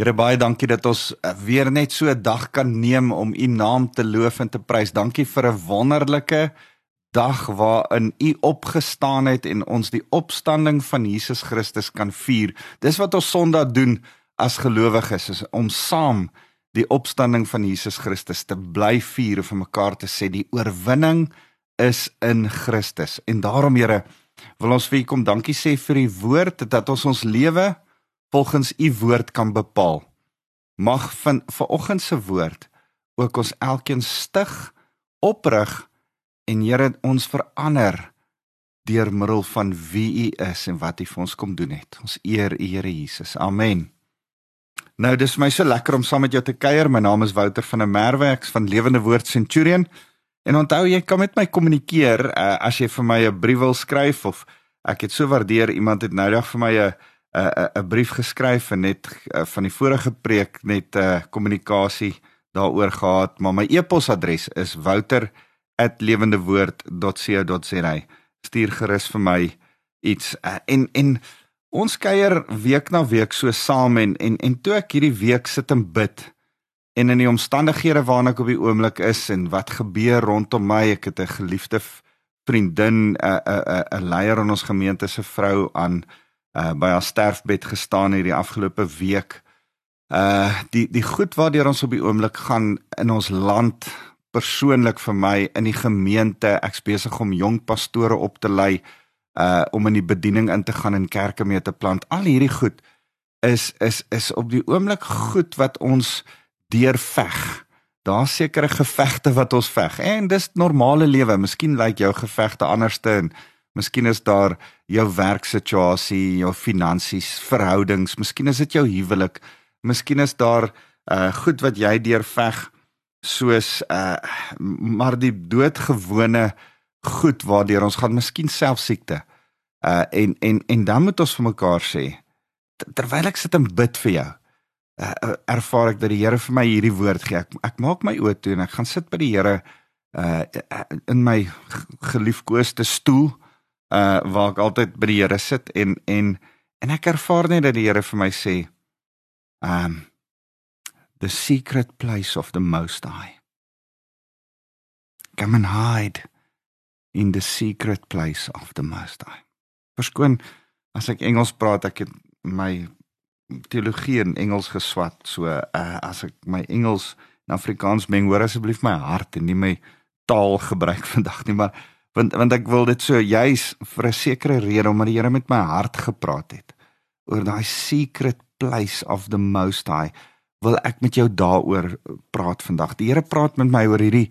Here baie dankie dat ons eh, weer net so 'n dag kan neem om u naam te loof en te prys. Dankie vir 'n wonderlike dag waarin u opgestaan het en ons die opstanding van Jesus Christus kan vier. Dis wat ons Sondag doen as gelowiges is om saam die opstanding van Jesus Christus te bly vier of vir mekaar te sê die oorwinning is in Christus. En daarom Here wil ons vir u kom dankie sê vir u woord dat ons ons lewe volgens u woord kan bepaal. Mag van vanoggend se woord ook ons elkeen stig, oprig en Here ons verander deur middel van wie u is en wat u vir ons kom doen het. Ons eer u Here Jesus. Amen. Nou dis my so lekker om saam met jou te kuier. My naam is Wouter van der Merwe, ek's van Lewende Woord Centurion. En onthou jy kan met my kommunikeer uh, as jy vir my 'n brief wil skryf of ek het so waardeer iemand het nou dag vir my 'n 'n 'n brief geskryf en net uh, van die vorige preek net 'n uh, kommunikasie daaroor gehad, maar my e-posadres is wouter@lewendewoord.co.za. Stuur gerus vir my iets uh, en en ons kuier week na week so saam en en en toe ek hierdie week sit en bid en in die omstandighede waarna ek op die oomblik is en wat gebeur rondom my, ek het 'n geliefde vriendin, 'n 'n 'n leier in ons gemeente se vrou aan uh by haar sterfbed gestaan hierdie afgelope week. Uh die die goed waardeur ons op die oomblik gaan in ons land persoonlik vir my in die gemeente, ek's besig om jong pastore op te lei uh om in die bediening in te gaan en kerke mee te plant. Al hierdie goed is is is op die oomblik goed wat ons deurveg. Daar's sekere gevegte wat ons veg en dis normale lewe. Miskien lyk jou gevegte anderste en Miskien is daar jou werksituasie, jou finansies, verhoudings, miskien is dit jou huwelik. Miskien is daar uh goed wat jy deurveg soos uh maar die doodgewone goed waardeur ons gaan, miskien self siekte. Uh en en en dan moet ons vir mekaar sê terwyl ek sit en bid vir jou. Uh, ervaar ek dat die Here vir my hierdie woord gee. Ek, ek maak my oë toe en ek gaan sit by die Here uh in my geliefkoeste stoel uh waar ek altyd by die Here sit en en en ek ervaar net dat die Here vir my sê um the secret place of the most high. Come and hide in the secret place of the most high. Verskoon as ek Engels praat ek het my teologie in Engels geswat. So uh, as ek my Engels en Afrikaans meng hoor asseblief my hart en nie my taal gebruik vandag nie maar want want ek wil dit so juis vir 'n sekere rede omdat die Here met my hart gepraat het oor daai secret place of the most high wil ek met jou daaroor praat vandag. Die Here praat met my oor hierdie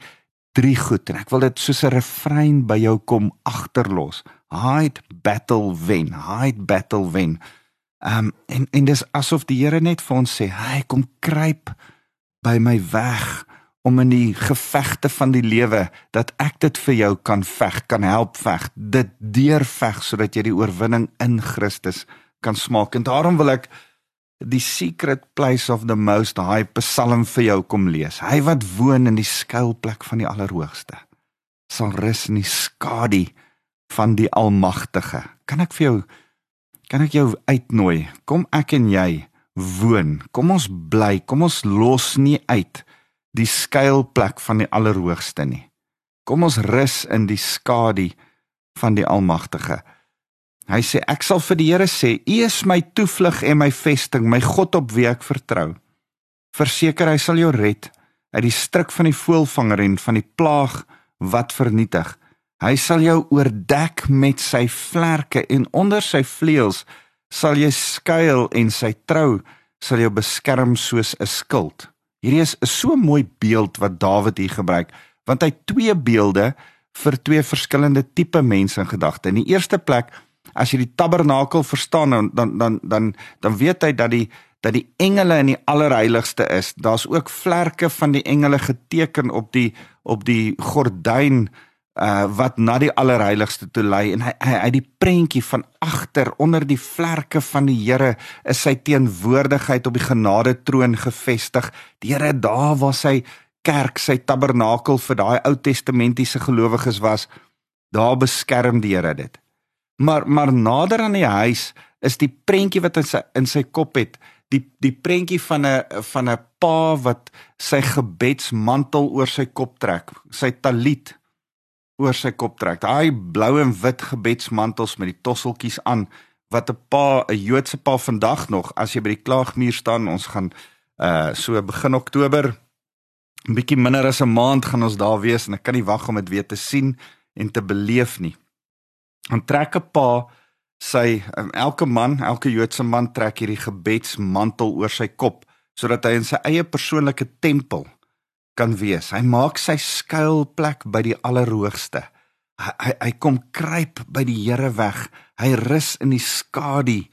drie goed en ek wil dit soos 'n refrein by jou kom agterlos. Hide battle wen, hide battle wen. Ehm um, en en dis asof die Here net vir ons sê, "Hy kom kruip by my weg." Om in die gevegte van die lewe dat ek dit vir jou kan veg, kan help veg, dit deurveg sodat jy die oorwinning in Christus kan smaak. En daarom wil ek die secret place of the most high psalm vir jou kom lees. Hy wat woon in die skuilplek van die Allerhoogste sal rus in die skadu van die Almagtige. Kan ek vir jou kan ek jou uitnooi? Kom ek en jy woon. Kom ons bly. Kom ons los nie uit die skuilplek van die Allerhoogste nie. Kom ons rus in die skadu van die Almagtige. Hy sê ek sal vir die Here sê, U is my toevlug en my vesting, my God op wie ek vertrou. Verseker hy sal jou red uit die struik van die voëlvanger en van die plaag wat vernietig. Hy sal jou oordek met sy vlerke en onder sy vleuels sal jy skuil en sy trou sal jou beskerm soos 'n skild. Hierdie is 'n so mooi beeld wat Dawid hier gebruik, want hy twee beelde vir twee verskillende tipe mense in gedagte. In die eerste plek, as jy die tabernakel verstaan, dan dan dan dan, dan weet hy dat die dat die engele in die allerheiligste is. Daar's ook vlerke van die engele geteken op die op die gordyn uh wat na die allerheiligste toe lei en hy hy hy die prentjie van agter onder die vlerke van die Here is sy teenwoordigheid op die genade troon gevestig. Die Here daar waar sy kerk, sy tabernakel vir daai Ou Testamentiese gelowiges was, daar beskerm die Here dit. Maar maar nader aan die huis is die prentjie wat in sy in sy kop het, die die prentjie van 'n van 'n pa wat sy gebedsmantel oor sy kop trek, sy talit oor sy kop trek. Daai blou en wit gebedsmantels met die tosseltjies aan wat 'n pa, 'n Joodse pa vandag nog as jy by die klaagmuur staan, ons gaan uh so begin Oktober 'n bietjie minder as 'n maand gaan ons daar wees en ek kan nie wag om dit weer te sien en te beleef nie. Dan trek 'n pa sy um, elke man, elke Joodse man trek hierdie gebedsmantel oor sy kop sodat hy in sy eie persoonlike tempel kan wees. Hy maak sy skuilplek by die Allerhoogste. Hy hy, hy kom kruip by die Here weg. Hy rus in die skadu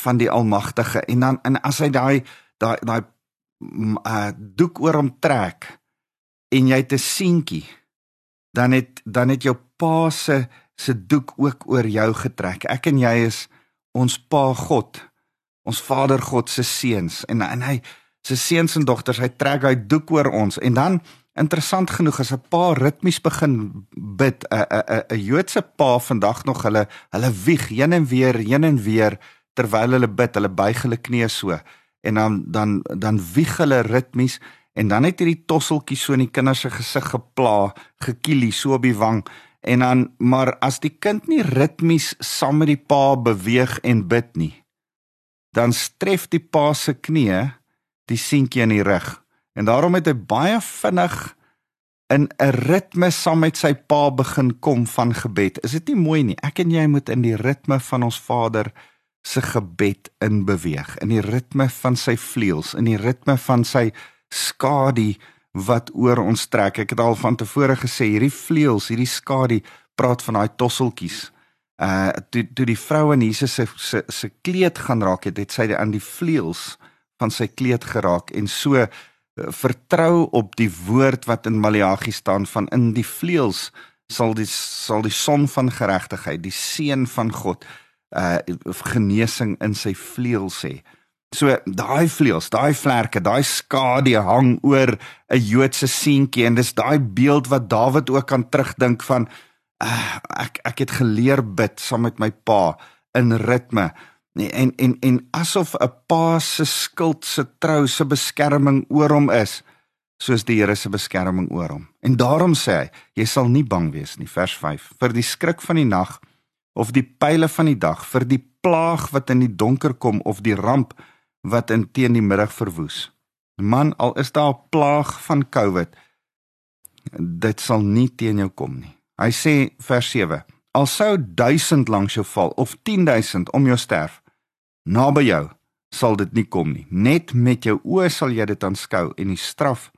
van die Almagtige en dan en as hy daai daai daai uh, doek oor hom trek en jy 'n seentjie dan het dan het jou pa se se doek ook oor jou getrek. Ek en jy is ons pa God, ons Vader God se seuns en en hy se seuns en dogters, hy trek hy doek oor ons. En dan interessant genoeg as 'n pa ritmies begin bid, 'n 'n 'n Joodse pa vandag nog hulle hulle wieg heen en weer, heen en weer terwyl hulle bid, hulle buig hulle knieë so. En dan dan dan wieg hulle ritmies en dan het hierdie tosseltjie so in die kinders se gesig gepla, gekielie so op die wang. En dan maar as die kind nie ritmies saam met die pa beweeg en bid nie, dan stref die pa se knie die seentjie in die rug en daarom het hy baie vinnig in 'n ritme saam met sy pa begin kom van gebed. Is dit nie mooi nie? Ek en jy moet in die ritme van ons Vader se gebed in beweeg in die ritme van sy vleuels in die ritme van sy skadu wat oor ons trek ek het al van tevore gesê hierdie vleuels hierdie skadu praat van daai tosseltjies uh toe toe die vrou in Jesus se se se kleed gaan raak het het sy aan die vleuels van sy kleed geraak en so uh, vertrou op die woord wat in Maleagi staan van in die vleuels sal die sal die son van geregtigheid die seun van God uh genesing in sy vleuels sê. So daai vleuels, daai vlerke, daai skadu hang oor 'n Joodse seentjie en dis daai beeld wat Dawid ook kan terugdink van uh, ek ek het geleer bid saam met my pa in ritme en en en asof 'n pa se skild se trou se beskerming oor hom is soos die Here se beskerming oor hom. En daarom sê hy, jy sal nie bang wees nie, vers 5, vir die skrik van die nag of die pile van die dag vir die plaag wat in die donker kom of die ramp wat in teen die middag verwoes. Man, al is daar 'n plaag van COVID, dit sal nie teen jou kom nie. Hy sê vers 7: Al sou 1000 langs jou val of 10000 om jou sterf, naby jou sal dit nie kom nie. Net met jou oë sal jy dit aanskou en die straf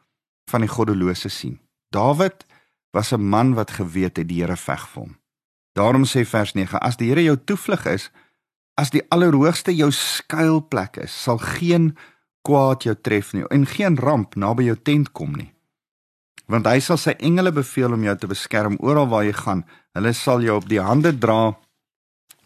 van die goddelose sien. Dawid was 'n man wat geweet het die Here veg vir hom. Daarom sê vers 9: As die Here jou toevlug is, as die Allerhoogste jou skuilplek is, sal geen kwaad jou tref nie en geen ramp naby jou tent kom nie. Want hy sal sy engele beveel om jou te beskerm oral waar jy gaan. Hulle sal jou op die hande dra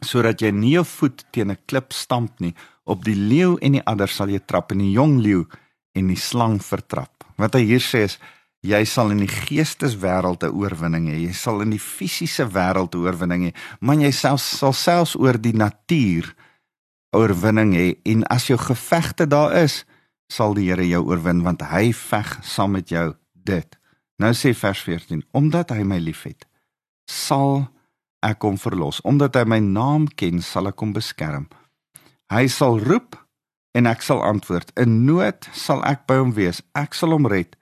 sodat jy nie jou voet teen 'n klip stamp nie. Op die leeu en die adder sal jy trap en die jong leeu en die slang vertrap. Wat hy hier sê is jy sal in die geesteswêreld 'n oorwinning hê. Jy sal in die fisiese wêreld 'n oorwinning hê, maar jy self sal selfs oor die natuur oorwinning hê en as jou gevegte daar is, sal die Here jou oorwin want hy veg saam met jou dit. Nou sê vers 14, omdat hy my liefhet, sal ek hom verlos. Omdat hy my naam ken, sal ek hom beskerm. Hy sal roep en ek sal antwoord. In nood sal ek by hom wees. Ek sal hom red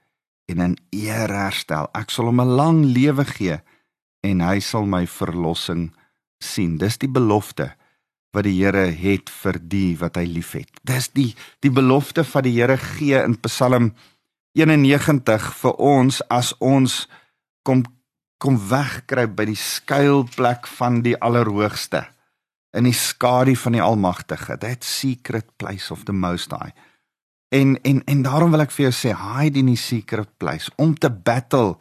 en in eer herstel. Ek sal hom 'n lang lewe gee en hy sal my verlossing sien. Dis die belofte wat die Here het vir die wat hy liefhet. Dis die die belofte wat die Here gee in Psalm 91 vir ons as ons kom kom wegkruip by die skuilplek van die Allerhoogste in die skadu van die Almagtige. That secret place of the most high. En en en daarom wil ek vir jou sê hide in die secret place om te battle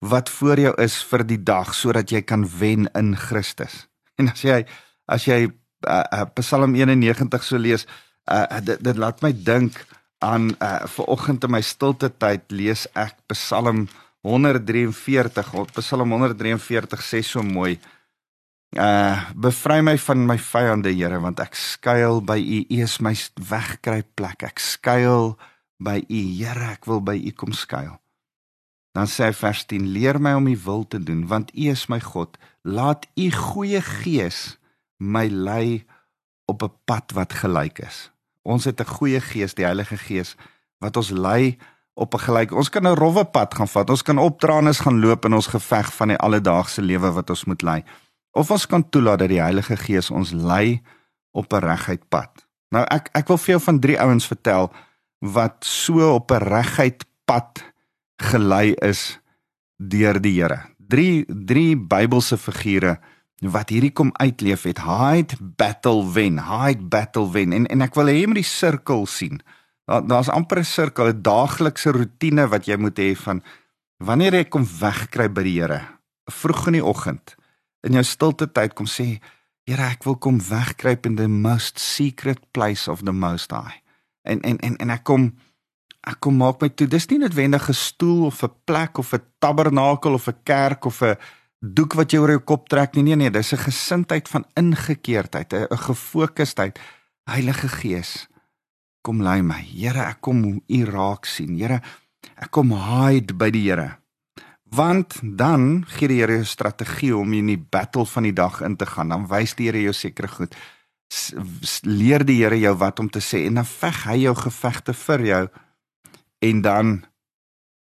wat voor jou is vir die dag sodat jy kan wen in Christus. En as jy as jy uh, uh, Psalm 91 so lees, uh, dit dit laat my dink aan uh, ver oggend in my stilte tyd lees ek Psalm 143. Psalm 143 sê so mooi Uh bevry my van my vyande, Here, want ek skuil by U. U is my wegkruip plek. Ek skuil by U, Here. Ek wil by U kom skuil. Dan sê hy vers 10: Leer my om U wil te doen, want U is my God. Laat U goeie gees my lei op 'n pad wat gelyk is. Ons het 'n goeie gees, die Heilige Gees, wat ons lei op 'n gelyk. Ons kan 'n rowwe pad gaan vat. Ons kan opdraandes gaan loop in ons geveg van die alledaagse lewe wat ons moet lei. Of ons kan toelaat dat die Heilige Gees ons lei op 'n reguit pad. Nou ek ek wil vir jou van drie ouens vertel wat so op 'n reguit pad gelei is deur die Here. Drie drie Bybelse figure wat hierdie kom uitleef het. Hide battle wen, hide battle wen. En en ek wil hê jy moet die sirkel sien. Daar daar's amper 'n sirkel, 'n daaglikse rotine wat jy moet hê van wanneer jy kom wegkry by die Here. Vroeg in die oggend in jou stilte tyd kom sê, Here, ek wil kom wegkruip in the most secret place of the most high. En en en en ek kom ek kom maak my toe. Dis nie noodwendig 'n stoel of 'n plek of 'n tabernakel of 'n kerk of 'n doek wat jy oor jou kop trek nie. Nee nee, dis 'n gesindheid van ingekeerdheid, 'n gefokusdheid. Heilige Gees, kom lei my. Here, ek kom U raak sien. Here, ek kom hide by die Here. Want dan gee die Here jou strategie om in die battle van die dag in te gaan. Dan wys die Here jou sekere goed. Leer die Here jou wat om te sê en dan veg hy jou gevegte vir jou en dan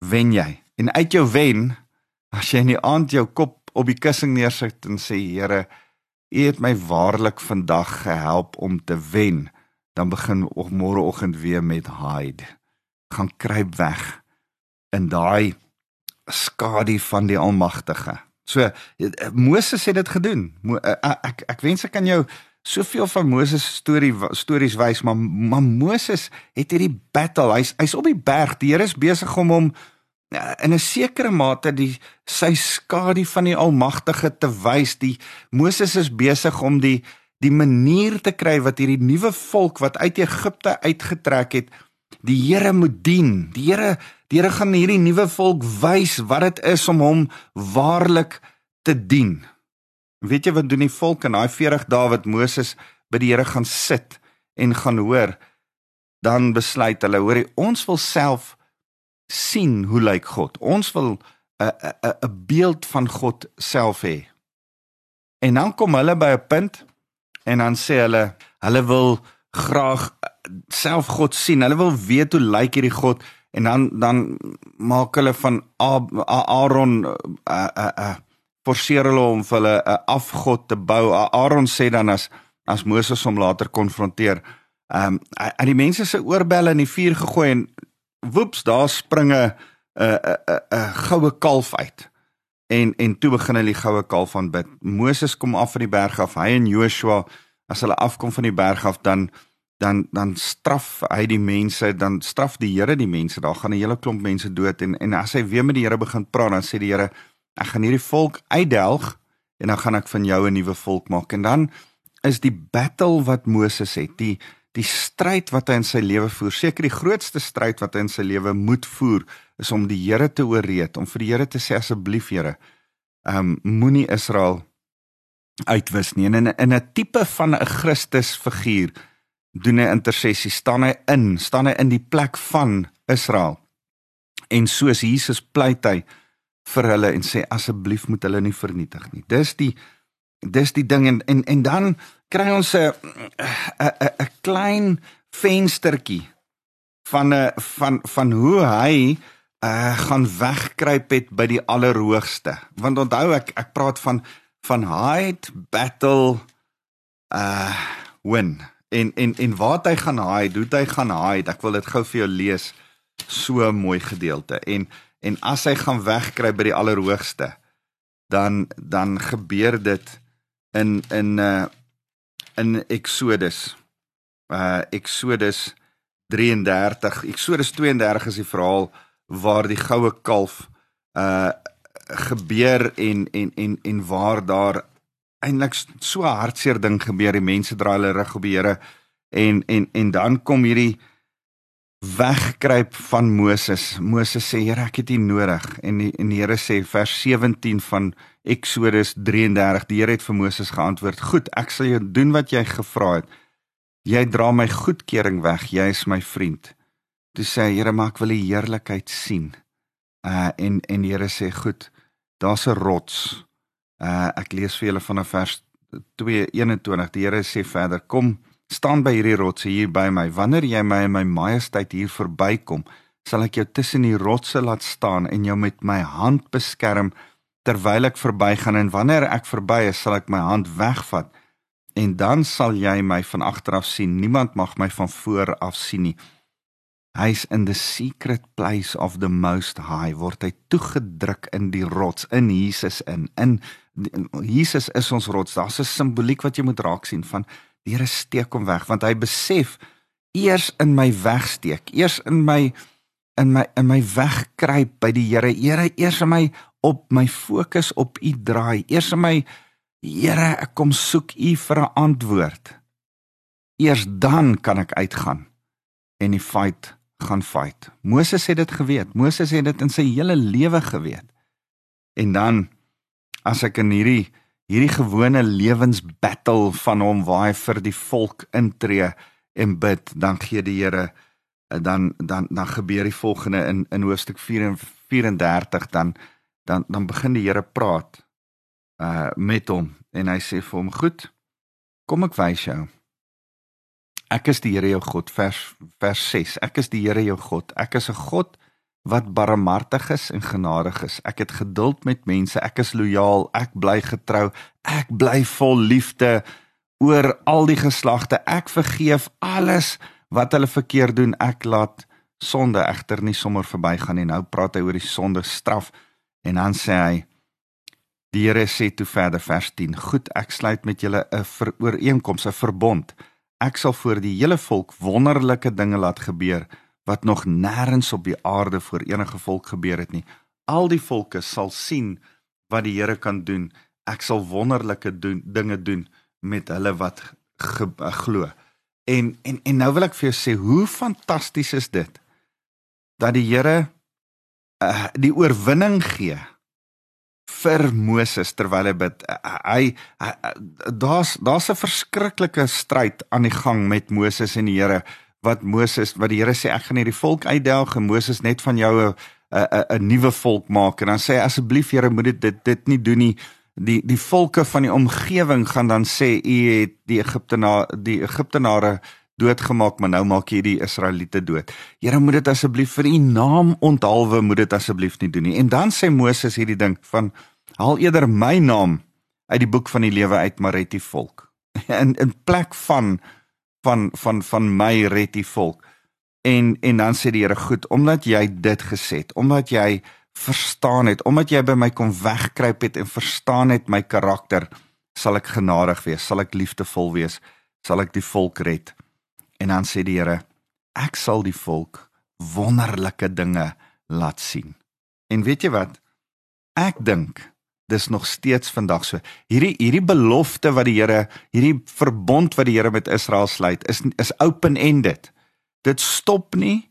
wen jy. En uit jou wen as jy in die aand jou kop op die kussing neersit en sê Here, U het my waarlik vandag gehelp om te wen, dan begin of môreoggend weer met hide. Gaan kruip weg in daai skadu van die Almagtige. So Moses het dit gedoen. Mo, ek ek wens ek kan jou soveel van Moses storie stories wys, maar maar Moses het hierdie battle. Hy's hy's op die berg. Die Here is besig om hom in 'n sekere mate die sy skadu van die Almagtige te wys. Die Moses is besig om die die manier te kry wat hierdie nuwe volk wat uit Egipte uitgetrek het, die Here moet dien. Die Here die Here gaan hierdie nuwe volk wys wat dit is om hom waarlik te dien. Weet jy wat doen die volk in daai 40 dae wat Moses by die Here gaan sit en gaan hoor? Dan besluit hulle, hoorie, ons wil self sien hoe lyk God. Ons wil 'n 'n 'n beeld van God self hê. En dan kom hulle by 'n punt en dan sê hulle, hulle wil graag self God sien. Hulle wil weet hoe lyk hierdie God en dan dan maak hulle van Aaron uh, uh, uh, forceer hulle om vir hulle 'n afgod te bou. Aaron sê dan as as Moses hom later konfronteer, ehm um, aan die mense se oorbelle in die vuur gegooi en woeps, daar springe 'n 'n 'n goue kalf uit. En en toe begin hulle die goue kalf aanbid. Moses kom af van die berg af, hy en Joshua as hulle afkom van die berg af dan dan dan straf hy die mense, dan straf die Here die mense. Daar gaan 'n hele klomp mense dood en en as hy weer met die Here begin praat, dan sê die Here ek gaan hierdie volk uitdelg en dan gaan ek van jou 'n nuwe volk maak en dan is die battle wat Moses het die die stryd wat hy in sy lewe voer seker die grootste stryd wat hy in sy lewe moet voer is om die Here te ooreed om vir die Here te sê asseblief Here um moenie Israel uitwis nie. En in in 'n tipe van 'n Christus figuur doen hy intersessie. Staan hy in staan hy in die plek van Israel. En soos Jesus pleit hy vir hulle en sê asseblief moet hulle nie vernietig nie. Dis die dis die ding en en, en dan kry ons 'n 'n 'n klein venstertjie van 'n van van hoe hy uh gaan wegkruip het by die allerhoogste. Want onthou ek ek praat van van hide battle uh win. En en en waar hy gaan hide, hoe hy gaan hide. Ek wil dit gou vir jou lees. So mooi gedeelte. En en as hy gaan wegkry by die allerhoogste dan dan gebeur dit in in uh in Exodus uh Exodus 33 Exodus 32 is die verhaal waar die goue kalf uh gebeur en en en en waar daar eintlik so hartseer ding gebeur die mense draai hulle rug op die Here en en en dan kom hierdie wegkruip van Moses. Moses sê, "Here, ek het U nodig." En die, en die Here sê vers 17 van Eksodus 33, die Here het vir Moses geantwoord: "Goed, ek sal jou doen wat jy gevra het. Jy dra my goedkeuring weg. Jy is my vriend." Toe sê hy, "Here, maar ek wil die heerlikheid sien." Uh en en die Here sê, "Goed, daar's 'n rots." Uh ek lees vir julle vanaf vers 2:21. Die Here sê verder: "Kom, staan by hierdie rotse hier by my. Wanneer jy my in my majesteit hier verbykom, sal ek jou tussen die rotse laat staan en jou met my hand beskerm terwyl ek verbygaan en wanneer ek verby is, sal ek my hand wegvat en dan sal jy my van agter af sien. Niemand mag my van voor af sien nie. Hy's in the secret place of the most high word hy toegedruk in die rots in Jesus in. In Jesus is ons rots. Daar's 'n simboliek wat jy moet raak sien van Die Here steek hom weg want hy besef eers in my wegsteek, eers in my in my in my wegkruip by die Here. Here, eers in my op my fokus op U draai. Eers in my Here, ek kom soek U vir 'n antwoord. Eers dan kan ek uitgaan en die fight gaan fight. Moses het dit geweet. Moses het dit in sy hele lewe geweet. En dan as ek in hierdie hierdie gewone lewensbattle van hom waar hy vir die volk intree en bid, dan gee die Here dan dan dan gebeur die volgende in in hoofstuk 34 dan dan dan begin die Here praat uh met hom en hy sê vir hom goed kom ek wys jou ek is die Here jou God vers vers 6 ek is die Here jou God ek is 'n God wat barmhartig is en genadig is. Ek het geduld met mense. Ek is lojaal. Ek bly getrou. Ek bly vol liefde oor al die geslagte. Ek vergeef alles wat hulle verkeerd doen. Ek laat sonde egter nie sommer verbygaan nie. Nou praat hy oor die sonde straf en dan sê hy Die Here sê toe verder vers 10: Goed, ek sluit met julle 'n ooreenkoms, 'n verbond. Ek sal voor die hele volk wonderlike dinge laat gebeur wat nog nêrens op die aarde voor enige volk gebeur het nie. Al die volke sal sien wat die Here kan doen. Ek sal wonderlike doen, dinge doen met hulle wat ge, glo. En en en nou wil ek vir jou sê hoe fantasties is dit dat die Here uh, die oorwinning gee vir Moses terwyl hy bid. Uh, hy, hy daar's daar's 'n verskriklike stryd aan die gang met Moses en die Here wat Moses wat die Here sê ek gaan hierdie volk uitdelg en Moses net van jou 'n 'n 'n nuwe volk maak en dan sê asseblief Here moet dit dit dit nie doen nie die die volke van die omgewing gaan dan sê u het die Egiptenaar die Egiptenare doodgemaak maar nou maak jy die Israeliete dood. Here moet dit asseblief vir u naam onthaalwe moet dit asseblief nie doen nie. En dan sê Moses hierdie ding van haal eerder my naam uit die boek van die lewe uit maar red die volk. In in plek van van van van my red die volk. En en dan sê die Here goed, omdat jy dit gesê het, omdat jy verstaan het, omdat jy by my kom wegkruip het en verstaan het my karakter, sal ek genadig wees, sal ek liefdevol wees, sal ek die volk red. En dan sê die Here, ek sal die volk wonderlike dinge laat sien. En weet jy wat? Ek dink dis nog steeds vandag so. Hierdie hierdie belofte wat die Here, hierdie verbond wat die Here met Israel sluit, is is open-ended. Dit stop nie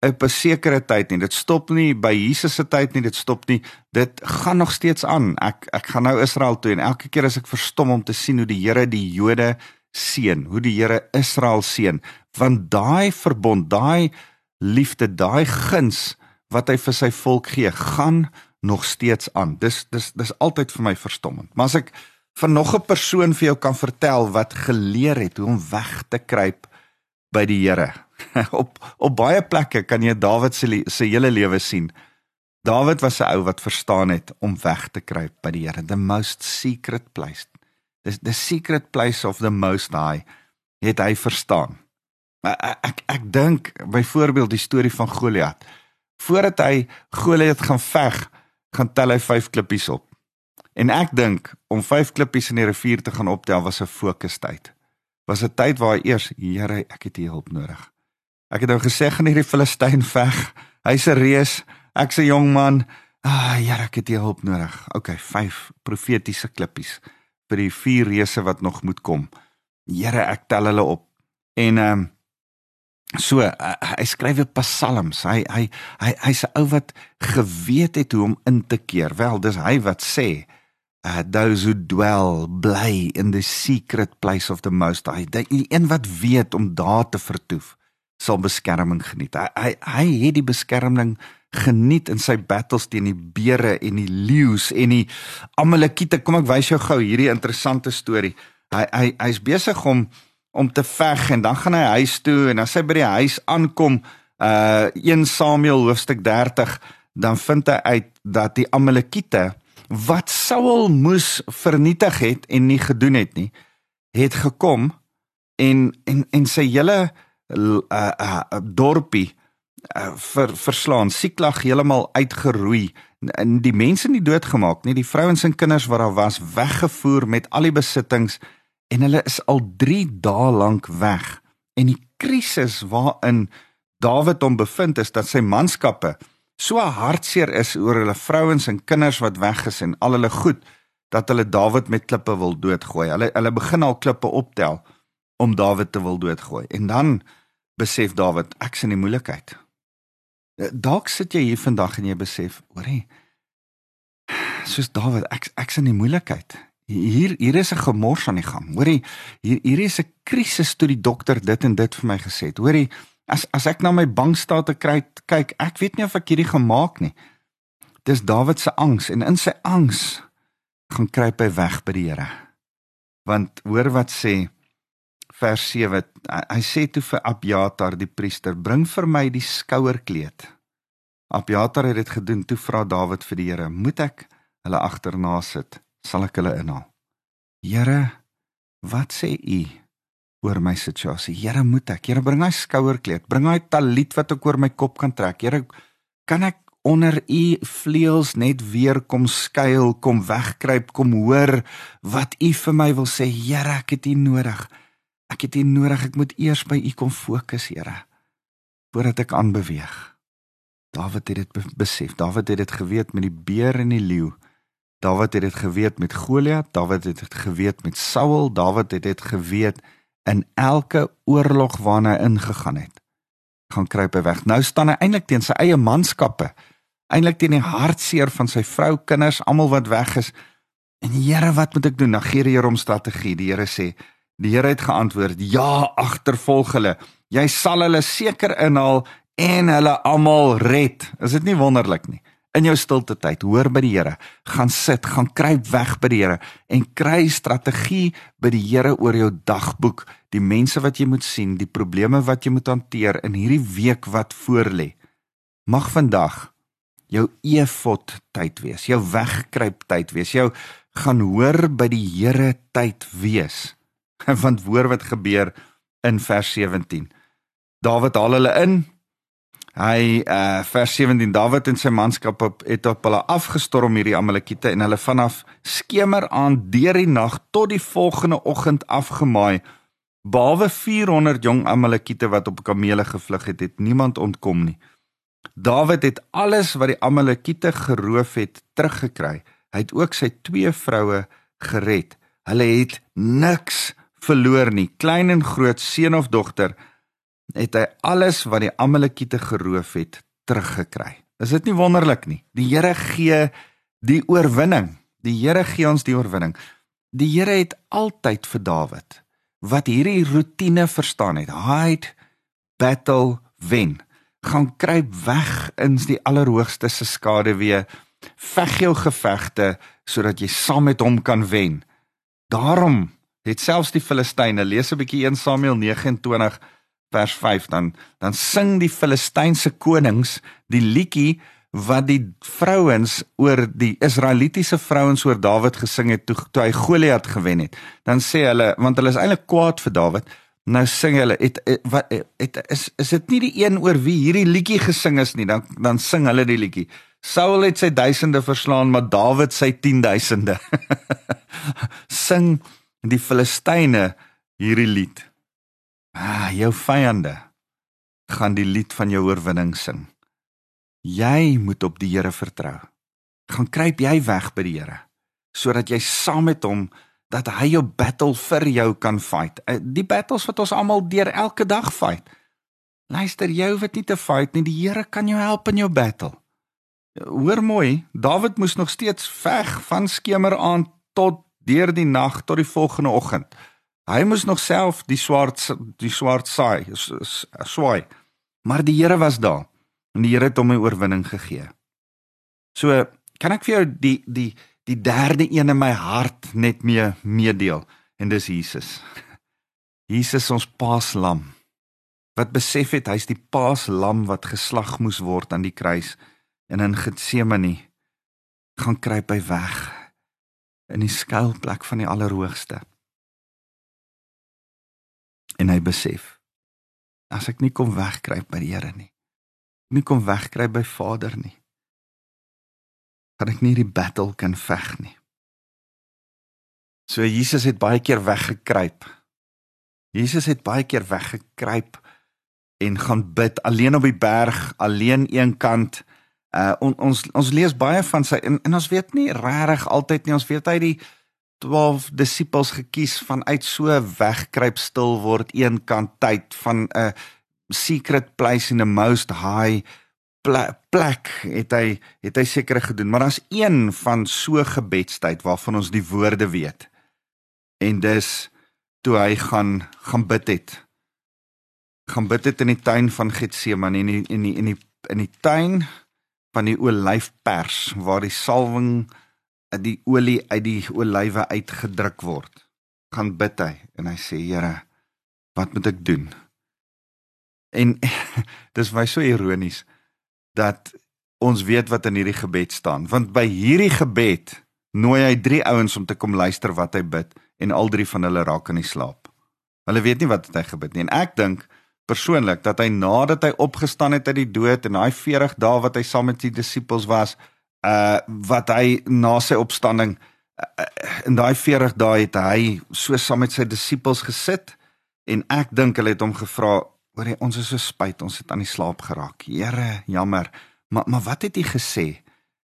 op 'n sekere tyd nie. Dit stop nie by Jesus se tyd nie. Dit stop nie. Dit gaan nog steeds aan. Ek ek gaan nou Israel toe en elke keer as ek verstom om te sien hoe die Here die Jode seën, hoe die Here Israel seën, want daai verbond, daai liefde, daai guns wat hy vir sy volk gee, gaan nog steeds aan. Dis dis dis altyd vir my verstommend. Maar as ek van nog 'n persoon vir jou kan vertel wat geleer het hoe om weg te kruip by die Here. op op baie plekke kan jy Dawid se se hele lewe sien. Dawid was 'n ou wat verstaan het om weg te kruip by die Here, the most secret place. The, the secret place of the most high het hy verstaan. Maar ek ek, ek dink byvoorbeeld die storie van Goliat. Voordat hy Goliat gaan veg, gaan tel hy 5 klippies op. En ek dink om 5 klippies in die rivier te gaan optel was 'n fokustyd. Was 'n tyd waar hy eers, Here, ek het U hulp nodig. Ek het nou gesê gaan hierdie Filistyn veg. Hy's 'n reus, ek's 'n jong man. Ah, Here, ek het U hulp nodig. OK, 5 profetiese klippies vir die vier reuse wat nog moet kom. Here, ek tel hulle op. En ehm um, So uh, hy skryf 'n psalms. Hy hy hy hy's 'n ou wat geweet het hoe om in te keer. Wel, dis hy wat sê uh, those who dwell bly in the secret place of the most high. Die een wat weet om daar te vertoef, sal beskerming geniet. Hy hy, hy het die beskerming geniet in sy battles teen die beere en die leeu's en die Amalekiete. Kom ek wys jou gou hierdie interessante storie. Hy hy hy's besig om om te veg en dan gaan hy huis toe en as hy by die huis aankom, uh 1 Samuel hoofstuk 30, dan vind hy uit dat die Amalekiete wat Saul moes vernietig het en nie gedoen het nie, het gekom en en en sy hele uh, uh, dorpie uh, ver, verslaan, Siklag heeltemal uitgeroei en die mense nie doodgemaak nie, die vrouens en kinders wat daar was weggevoer met al die besittings en hulle is al 3 dae lank weg. En die krisis waarin Dawid hom bevind is dat sy manskappe so hartseer is oor hulle vrouens en kinders wat weg is en al hulle goed dat hulle Dawid met klippe wil doodgooi. Hulle hulle begin al klippe optel om Dawid te wil doodgooi. En dan besef Dawid, ek's in die moeilikheid. Eh, dalk sit jy hier vandag en jy besef, hoorie, soos Dawid, ek ek's in die moeilikheid. Hier hier is 'n gemors aan die gang. Hoorie, hier hier is 'n krisis toe die dokter dit en dit vir my gesê het. Hoorie, As as ek na my bankstate kyk, kyk, ek weet nie of ek hierdie gemaak nie. Dis Dawid se angs en in sy angs gaan kruip hy weg by die Here. Want hoor wat sê vers 7. Hy sê toe vir Abjatar die priester, bring vir my die skouerkleed. Abjatar het dit gedoen. Toe vra Dawid vir die Here, moet ek hulle agterna sit? Sal ek hulle inhaal? Here, wat sê u? oor my situasie. Here, moet ek? Here, bring hy skouerkleed, bring hy talit wat ek oor my kop kan trek. Here, kan ek onder u vleuels net weer kom skuil, kom wegkruip, kom hoor wat u vir my wil sê. Here, ek het u nodig. Ek het u nodig. Ek moet eers by u kom fokus, Here, voordat ek aanbeweeg. Dawid het dit besef. Dawid het dit geweet met die beer en die leeu. Dawid het dit geweet met Goliat, Dawid het dit geweet met Saul, Dawid het dit geweet in elke oorlog waarna hy ingegaan het gaan kruip hy weg. Nou staan hy eintlik teen sy eie manskappe. Eintlik teen die hartseer van sy vrou, kinders, almal wat weg is. En die Here, wat moet ek doen? Dan gee die Here hom strategie. Die Here sê, die Here het geantwoord: "Ja, agtervolg hulle. Jy sal hulle seker inhaal en hulle almal red." Is dit nie wonderlik nie? in jou stilte tyd, hoor by die Here, gaan sit, gaan kruip weg by die Here en kry strategie by die Here oor jou dagboek, die mense wat jy moet sien, die probleme wat jy moet hanteer in hierdie week wat voorlê. Mag vandag jou efot tyd wees, jou wegkruip tyd wees, jou gaan hoor by die Here tyd wees. Want hoor wat gebeur in vers 17. Dawid haal hulle in, Hy uh vers 17 Dawid en sy manskap op, het op hulle afgestorm hierdie Amalekiete en hulle vanaf skemer aan deur die nag tot die volgende oggend afgemaai. Behalwe 400 jong Amalekiete wat op kamele gevlug het, het niemand ontkom nie. Dawid het alles wat die Amalekiete geroof het teruggekry. Hy het ook sy twee vroue gered. Hulle het niks verloor nie, klein en groot, seun of dogter het hy alles wat die Amalekiete geroof het teruggekry. Is dit nie wonderlik nie? Die Here gee die oorwinning. Die Here gee ons die oorwinning. Die Here het altyd vir Dawid wat hierdie rotine verstaan het. Hide battle wen. Gaan kruip weg in die allerhoogste se skaduwee. Veg jou gevegte sodat jy saam met hom kan wen. Daarom het selfs die Filistyne, lees 'n bietjie 1 Samuel 29 vers 5 dan dan sing die Filistynse konings die liedjie wat die vrouens oor die Israelitiese vrouens oor Dawid gesing het toe, toe hy Goliat gewen het. Dan sê hulle want hulle is eintlik kwaad vir Dawid. Nou sing hulle het, het wat het is is dit nie die een oor wie hierdie liedjie gesing is nie. Dan dan sing hulle die liedjie. Saul het sy duisende verslaan, maar Dawid sy 10000de. sing die Filistyne hierdie lied. Ah, jou vyande gaan die lied van jou oorwinning sing. Jy moet op die Here vertrou. Gaan kruip jy weg by die Here sodat jy saam met hom dat hy jou battle vir jou kan fight. Eh, die battles wat ons almal deur elke dag fight. Luister, jy hoef dit nie te fight nie. Die Here kan jou help in jou battle. Hoor mooi, Dawid moes nog steeds veg van skemer aan tot deur die nag tot die volgende oggend. Hy moes nog self die swart die swart saai, swaai. Maar die Here was daar en die Here het hom 'n oorwinning gegee. So, kan ek vir jou die die die derde een in my hart net mee meedeel en dis Jesus. Jesus ons paaslam wat besef het hy's die paaslam wat geslag moes word aan die kruis en in Getsemane gaan kruip hy weg in die skuilplek van die Allerhoogste. En hy besef as ek nie kom wegkruip by die Here nie, nie kom wegkruip by Vader nie, gaan ek nie die battle kan veg nie. So Jesus het baie keer weggekruip. Jesus het baie keer weggekruip en gaan bid alleen op die berg, alleen een kant Uh on, ons ons lees baie van sy en, en ons weet nie regtig altyd nie. Ons weet hy die 12 disippels gekies vanuit so wegkruip stil word een kant tyd van 'n secret place in the most high plek het hy het hy seker gedoen. Maar daar's een van so gebedstyd waarvan ons die woorde weet. En dis toe hy gaan gaan bid het. Gaan bid het in die tuin van Getsemane in die, in die, in die in die tuin van die olyfpers waar die salwing die olie uit die olywe uitgedruk word. Gaan bid hy en hy sê Here, wat moet ek doen? En dis my so ironies dat ons weet wat in hierdie gebed staan, want by hierdie gebed nooi hy drie ouens om te kom luister wat hy bid en al drie van hulle raak in die slaap. Hulle weet nie wat hy gebid nie en ek dink persoonlik dat hy nadat hy opgestaan het uit die dood en daai 40 dae wat hy saam met die disippels was, uh wat hy na sy opstanding uh, in daai 40 dae het hy so saam met sy disippels gesit en ek dink hulle het hom gevra, "Hoor jy, ons is so spyt, ons het aan die slaap geraak. Here, jammer. Maar maar wat het hy gesê?"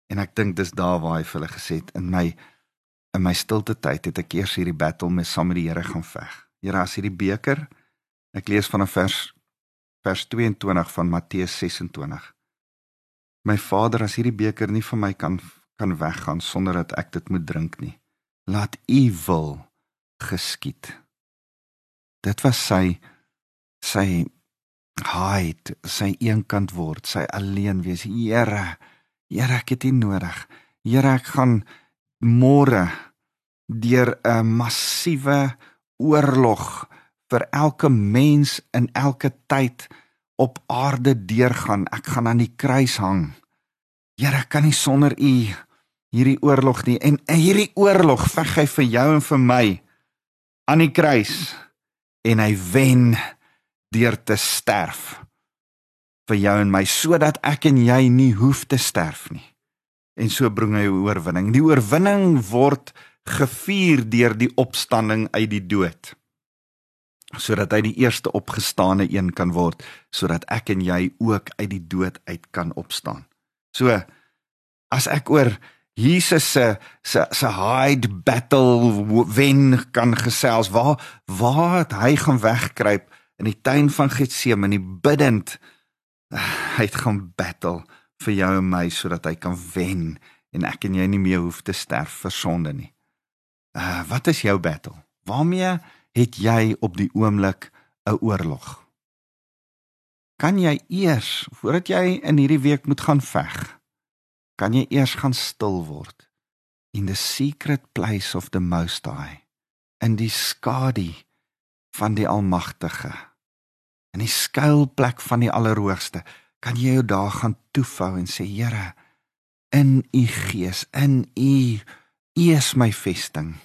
En ek dink dis daar waar hy vir hulle gesê het in my in my stilte tyd het ek eers hierdie battle met saam met die Here gaan veg. Here, as hierdie beker Ek lees van 'n vers vers 22 van Matteus 26. My Vader, as hierdie beker nie van my kan kan weggaan sonder dat ek dit moet drink nie, laat U wil geskied. Dit was sy sy hide, sy eenkant word, sy alleen wees. Here, Here, ek het U nodig. Here, ek gaan môre deur 'n massiewe oorlog vir elke mens in elke tyd op aarde deurgaan. Ek gaan aan die kruis hang. Here, ek kan nie sonder U hierdie oorlog nie en hierdie oorlog veg hy vir jou en vir my aan die kruis en hy wen deur te sterf vir jou en my sodat ek en jy nie hoef te sterf nie. En so bring hy oorwinning. Die oorwinning word gevier deur die opstanding uit die dood sodat hy die eerste opgestane een kan word sodat ek en jy ook uit die dood uit kan opstaan. So as ek oor Jesus se se se hide battle wen kan gesels waar waar het hy gaan wegkruip in die tuin van Getsemane bidend hy het gaan battle vir jou en my sodat hy kan wen en ek en jy nie meer hoef te sterf vir sonde nie. Uh wat is jou battle? Waarmee het jy op die oomblik 'n oorlog. Kan jy eers voordat jy in hierdie week moet gaan veg, kan jy eers gaan stil word in the secret place of the most high in die skadu van die almagtige in die skuilplek van die allerhoogste kan jy jou daar gaan toefou en sê Here in u gees in u u is my vesting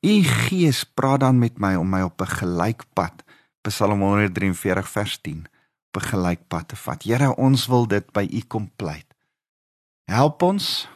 U Gees praat dan met my om my op 'n gelykpad, Psalm 143 vers 10, op 'n gelykpad te vat. Here, ons wil dit by U kom pleit. Help ons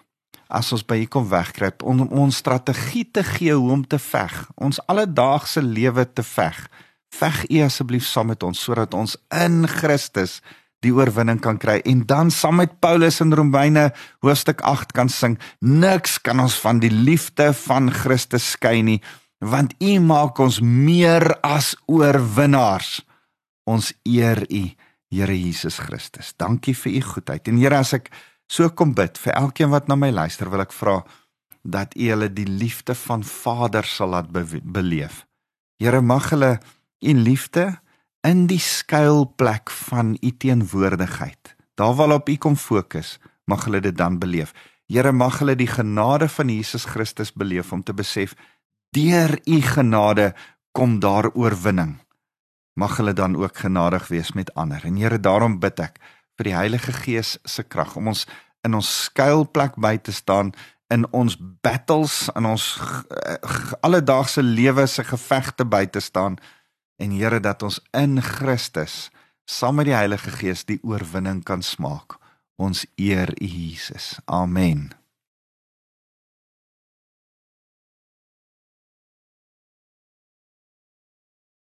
as ons by U kom wegkruip om ons strategie te gee hoe om te veg, ons alledaagse lewe te veg. Veg U asseblief saam met ons sodat ons in Christus die oorwinning kan kry en dan saam met Paulus in Romeine hoofstuk 8 kan sing niks kan ons van die liefde van Christus skei nie want u maak ons meer as oorwinnaars ons eer u Here Jesus Christus. Dankie vir u goedheid. En Here, as ek so kom bid vir elkeen wat na my luister, wil ek vra dat u hulle die liefde van Vader sal laat be beleef. Here, mag hulle u liefde in die skuilplek van u teenwoordigheid. Daar waar op u kom fokus, mag hulle dit dan beleef. Here, mag hulle die genade van Jesus Christus beleef om te besef deur u genade kom daar oorwinning. Mag hulle dan ook genadig wees met ander. En Here, daarom bid ek vir die Heilige Gees se krag om ons in ons skuilplek by te staan in ons battles in ons alledaagse lewe se gevegte by te staan en Here dat ons in Christus saam met die Heilige Gees die oorwinning kan smaak. Ons eer U Jesus. Amen.